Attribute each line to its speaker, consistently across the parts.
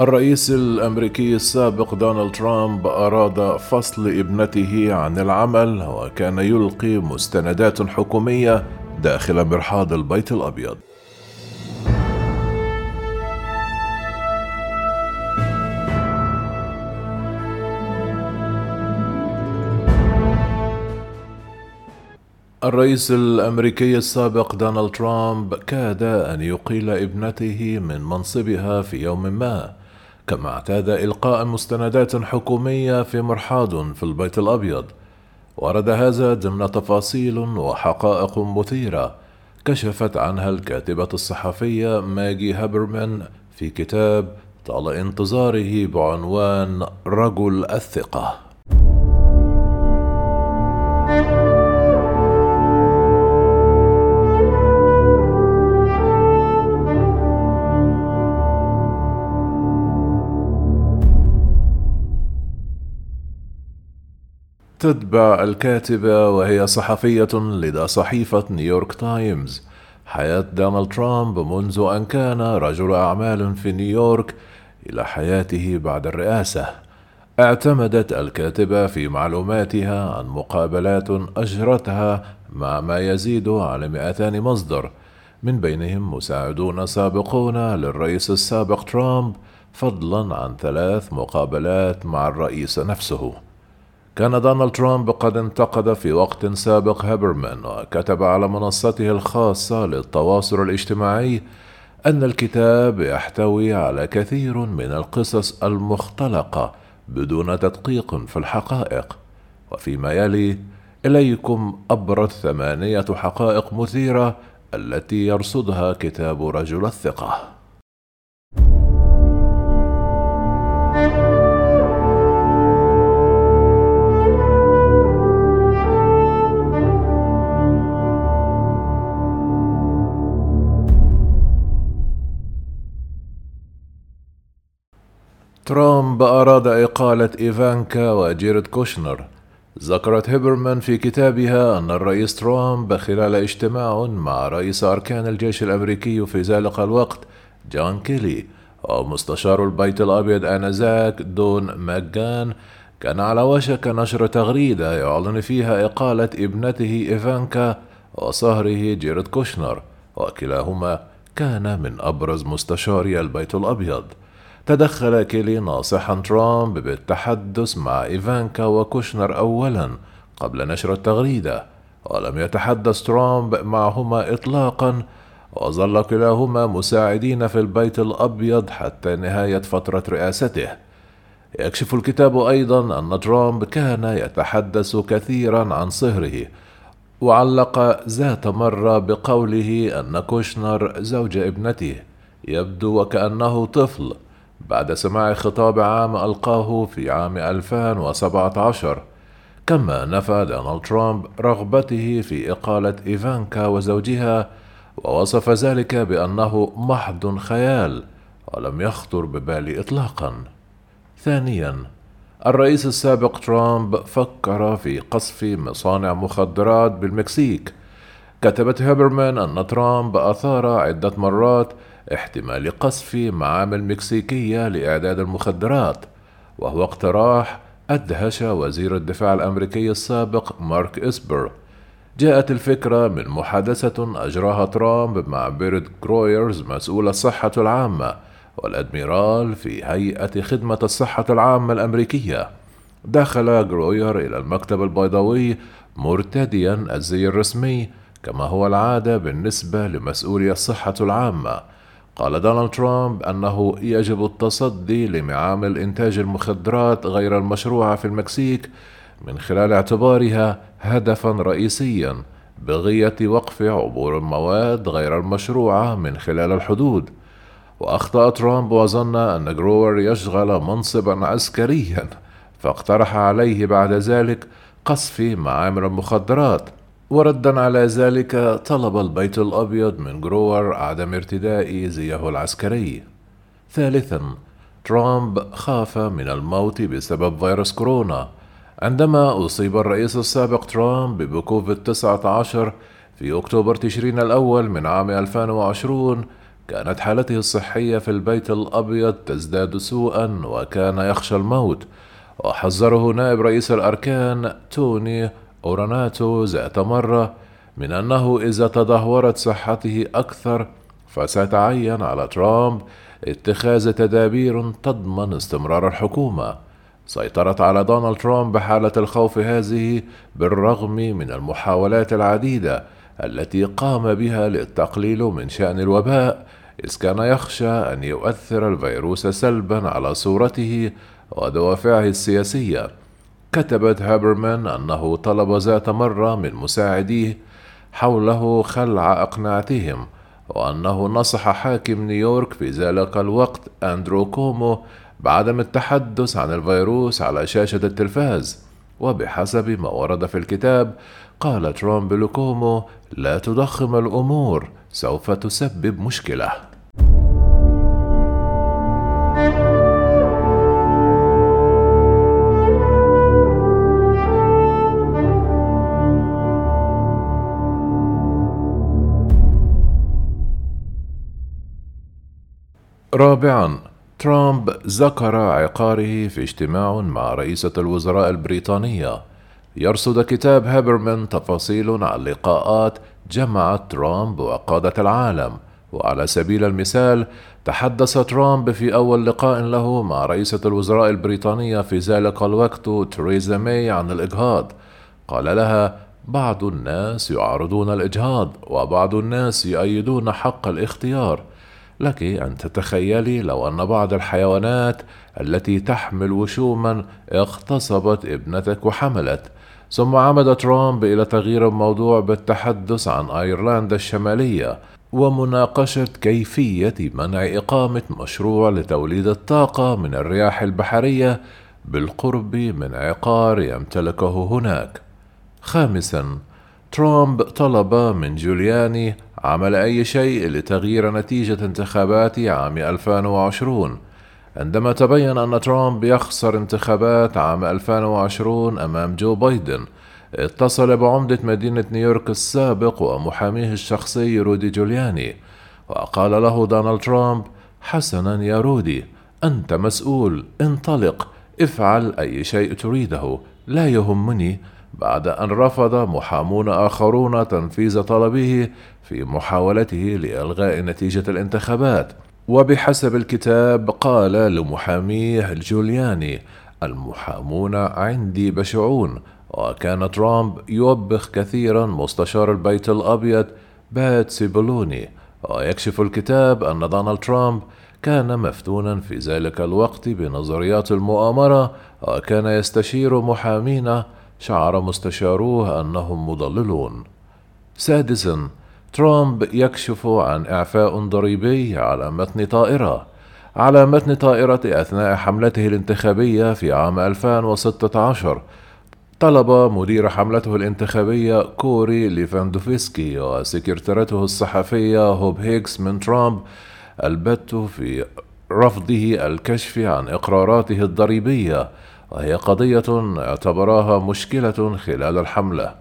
Speaker 1: الرئيس الأمريكي السابق دونالد ترامب أراد فصل ابنته عن العمل وكان يلقي مستندات حكومية داخل مرحاض البيت الأبيض. الرئيس الأمريكي السابق دونالد ترامب كاد أن يقيل ابنته من منصبها في يوم ما. كما اعتاد إلقاء مستندات حكومية في مرحاض في البيت الأبيض. ورد هذا ضمن تفاصيل وحقائق مثيرة كشفت عنها الكاتبة الصحفية ماجي هابرمان في كتاب طال انتظاره بعنوان رجل الثقة. تتبع الكاتبة وهي صحفية لدى صحيفة نيويورك تايمز. حياة دونالد ترامب منذ أن كان رجل أعمال في نيويورك إلى حياته بعد الرئاسة. اعتمدت الكاتبة في معلوماتها عن مقابلات أجرتها مع ما يزيد على 200 مصدر. من بينهم مساعدون سابقون للرئيس السابق ترامب فضلا عن ثلاث مقابلات مع الرئيس نفسه. كان دونالد ترامب قد انتقد في وقت سابق هابرمان وكتب على منصته الخاصة للتواصل الاجتماعي أن الكتاب يحتوي على كثير من القصص المختلقة بدون تدقيق في الحقائق. وفيما يلي إليكم أبرز ثمانية حقائق مثيرة التي يرصدها كتاب رجل الثقة. ترامب أراد إقالة إيفانكا وجيرد كوشنر. ذكرت هيبرمان في كتابها أن الرئيس ترامب خلال اجتماع مع رئيس أركان الجيش الأمريكي في ذلك الوقت جون كيلي ومستشار البيت الأبيض آنذاك دون ماجان كان على وشك نشر تغريدة يعلن فيها إقالة ابنته إيفانكا وصهره جيرد كوشنر وكلاهما كان من أبرز مستشاري البيت الأبيض. تدخل كيلي ناصحا ترامب بالتحدث مع إيفانكا وكوشنر أولا قبل نشر التغريدة ولم يتحدث ترامب معهما إطلاقا وظل كلاهما مساعدين في البيت الأبيض حتى نهاية فترة رئاسته. يكشف الكتاب أيضا أن ترامب كان يتحدث كثيرا عن صهره وعلق ذات مرة بقوله أن كوشنر زوج ابنته يبدو وكأنه طفل. بعد سماع خطاب عام ألقاه في عام 2017 كما نفى دونالد ترامب رغبته في إقالة إيفانكا وزوجها ووصف ذلك بأنه محض خيال ولم يخطر ببالي إطلاقا. ثانيا الرئيس السابق ترامب فكر في قصف مصانع مخدرات بالمكسيك. كتبت هيبرمان أن ترامب أثار عدة مرات احتمال قصف معامل مكسيكية لإعداد المخدرات وهو اقتراح أدهش وزير الدفاع الأمريكي السابق مارك إسبر. جاءت الفكرة من محادثة أجراها ترامب مع بريت جروير مسؤول الصحة العامة والأدميرال في هيئة خدمة الصحة العامة الأمريكية. دخل جروير إلى المكتب البيضاوي مرتديا الزي الرسمي كما هو العادة بالنسبة لمسؤولي الصحة العامة. قال دونالد ترامب أنه يجب التصدي لمعامل إنتاج المخدرات غير المشروعة في المكسيك من خلال اعتبارها هدفا رئيسيا بغية وقف عبور المواد غير المشروعة من خلال الحدود. وأخطأ ترامب وظن أن جروير يشغل منصبا عسكريا فاقترح عليه بعد ذلك قصف معامل المخدرات وردا على ذلك طلب البيت الأبيض من جروير عدم ارتداء زيه العسكري. ثالثا ترامب خاف من الموت بسبب فيروس كورونا. عندما أصيب الرئيس السابق ترامب بكوفيد 19 في أكتوبر تشرين الأول من عام 2020 كانت حالته الصحية في البيت الأبيض تزداد سوءا وكان يخشى الموت. وحذره نائب رئيس الأركان توني أوراناتو ذات مرة من أنه إذا تدهورت صحته أكثر فسيتعين على ترامب اتخاذ تدابير تضمن استمرار الحكومة. سيطرت على دونالد ترامب حالة الخوف هذه بالرغم من المحاولات العديدة التي قام بها للتقليل من شأن الوباء إذ كان يخشى أن يؤثر الفيروس سلبا على صورته ودوافعه السياسية. كتبت هابرمان أنه طلب ذات مرة من مساعديه حوله خلع أقنعتهم وأنه نصح حاكم نيويورك في ذلك الوقت أندرو كومو بعدم التحدث عن الفيروس على شاشة التلفاز. وبحسب ما ورد في الكتاب قال ترامب لكومو لا تضخم الأمور سوف تسبب مشكلة. رابعا ترامب ذكر عقاره في اجتماع مع رئيسة الوزراء البريطانية. يرصد كتاب هابرمان تفاصيل عن لقاءات جمعت ترامب وقادة العالم. وعلى سبيل المثال تحدث ترامب في أول لقاء له مع رئيسة الوزراء البريطانية في ذلك الوقت تريزا ماي عن الإجهاض. قال لها بعض الناس يعارضون الإجهاض وبعض الناس يؤيدون حق الاختيار. لك أن تتخيلي لو أن بعض الحيوانات التي تحمل وشوما اغتصبت ابنتك وحملت ثم عمد ترامب إلى تغيير الموضوع بالتحدث عن أيرلندا الشمالية ومناقشة كيفية منع إقامة مشروع لتوليد الطاقة من الرياح البحرية بالقرب من عقار يمتلكه هناك. خامسا ترامب طلب من جولياني عمل أي شيء لتغيير نتيجة انتخابات عام 2020 عندما تبين أن ترامب يخسر انتخابات عام 2020 أمام جو بايدن اتصل بعمدة مدينة نيويورك السابق ومحاميه الشخصي رودي جولياني وقال له دونالد ترامب حسنا يا رودي أنت مسؤول انطلق افعل أي شيء تريده لا يهمني بعد أن رفض محامون آخرون تنفيذ طلبه في محاولته لإلغاء نتيجة الانتخابات. وبحسب الكتاب قال لمحاميه الجولياني المحامون عندي بشعون وكان ترامب يوبخ كثيرا مستشار البيت الأبيض بات سيبولوني. ويكشف الكتاب أن دونالد ترامب كان مفتونا في ذلك الوقت بنظريات المؤامرة وكان يستشير محامين شعر مستشاروه أنهم مضللون. سادسا ترامب يكشف عن إعفاء ضريبي على متن طائرة. على متن طائرة أثناء حملته الانتخابية في عام 2016 طلب مدير حملته الانتخابية كوري ليفاندوفسكي وسكرتيرته الصحفية هوب هيكس من ترامب البت في رفضه الكشف عن إقراراته الضريبية. وهي قضية اعتبراها مشكلة خلال الحملة.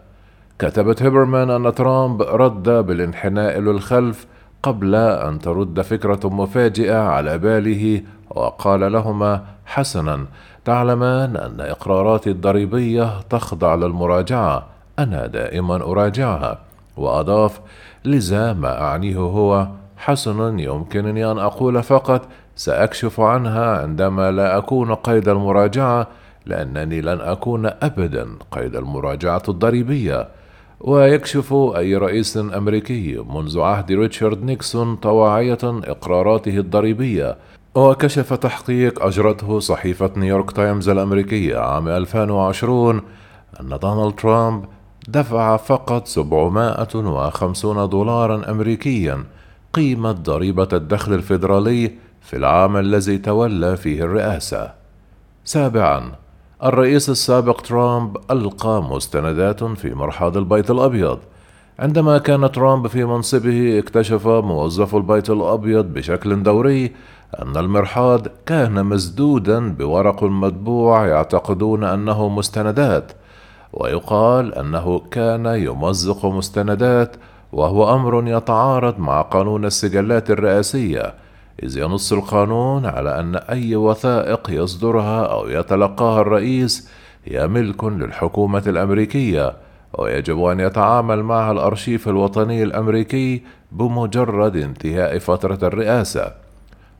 Speaker 1: كتبت هيبرمان أن ترامب رد بالانحناء للخلف قبل أن ترد فكرة مفاجئة على باله وقال لهما حسنا تعلمان أن إقراراتي الضريبية تخضع للمراجعة أنا دائما أراجعها وأضاف لذا ما أعنيه هو حسن يمكنني أن أقول فقط سأكشف عنها عندما لا أكون قيد المراجعة لأنني لن أكون أبدا قيد المراجعة الضريبية. ويكشف أي رئيس أمريكي منذ عهد ريتشارد نيكسون طواعية إقراراته الضريبية. وكشف تحقيق أجرته صحيفة نيويورك تايمز الأمريكية عام 2020 أن دونالد ترامب دفع فقط 750 دولارا أمريكيا قيمة ضريبة الدخل الفيدرالي في العام الذي تولى فيه الرئاسة. سابعا الرئيس السابق ترامب ألقى مستندات في مرحاض البيت الأبيض عندما كان ترامب في منصبه اكتشف موظف البيت الأبيض بشكل دوري أن المرحاض كان مسدودا بورق مطبوع يعتقدون أنه مستندات ويقال أنه كان يمزق مستندات وهو أمر يتعارض مع قانون السجلات الرئاسية إذ ينص القانون على أن أي وثائق يصدرها أو يتلقاها الرئيس هي ملك للحكومة الأمريكية ويجب أن يتعامل معها الأرشيف الوطني الأمريكي بمجرد انتهاء فترة الرئاسة.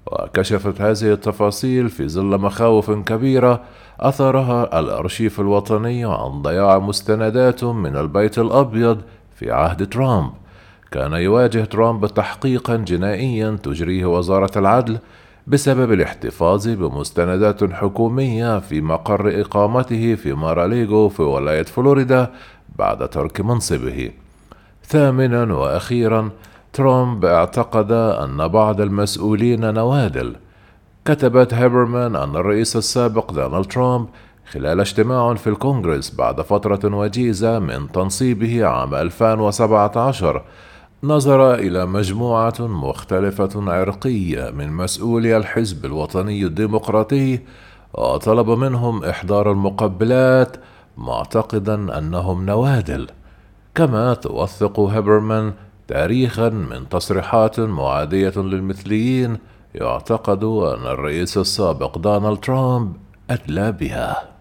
Speaker 1: وكشفت هذه التفاصيل في ظل مخاوف كبيرة أثرها الأرشيف الوطني عن ضياع مستندات من البيت الأبيض في عهد ترامب. كان يواجه ترامب تحقيقا جنائيا تجريه وزارة العدل بسبب الاحتفاظ بمستندات حكومية في مقر إقامته في ماراليغو في ولاية فلوريدا بعد ترك منصبه. ثامنا وأخيرا ترامب اعتقد أن بعض المسؤولين نوادل. كتبت هيبرمان أن الرئيس السابق دونالد ترامب خلال اجتماع في الكونغرس بعد فترة وجيزة من تنصيبه عام 2017 نظر إلى مجموعة مختلفة عرقية من مسؤولي الحزب الوطني الديمقراطي وطلب منهم إحضار المقبلات معتقدا أنهم نوادل. كما توثق هيبرمان تاريخا من تصريحات معادية للمثليين يعتقد أن الرئيس السابق دونالد ترامب أدلى بها.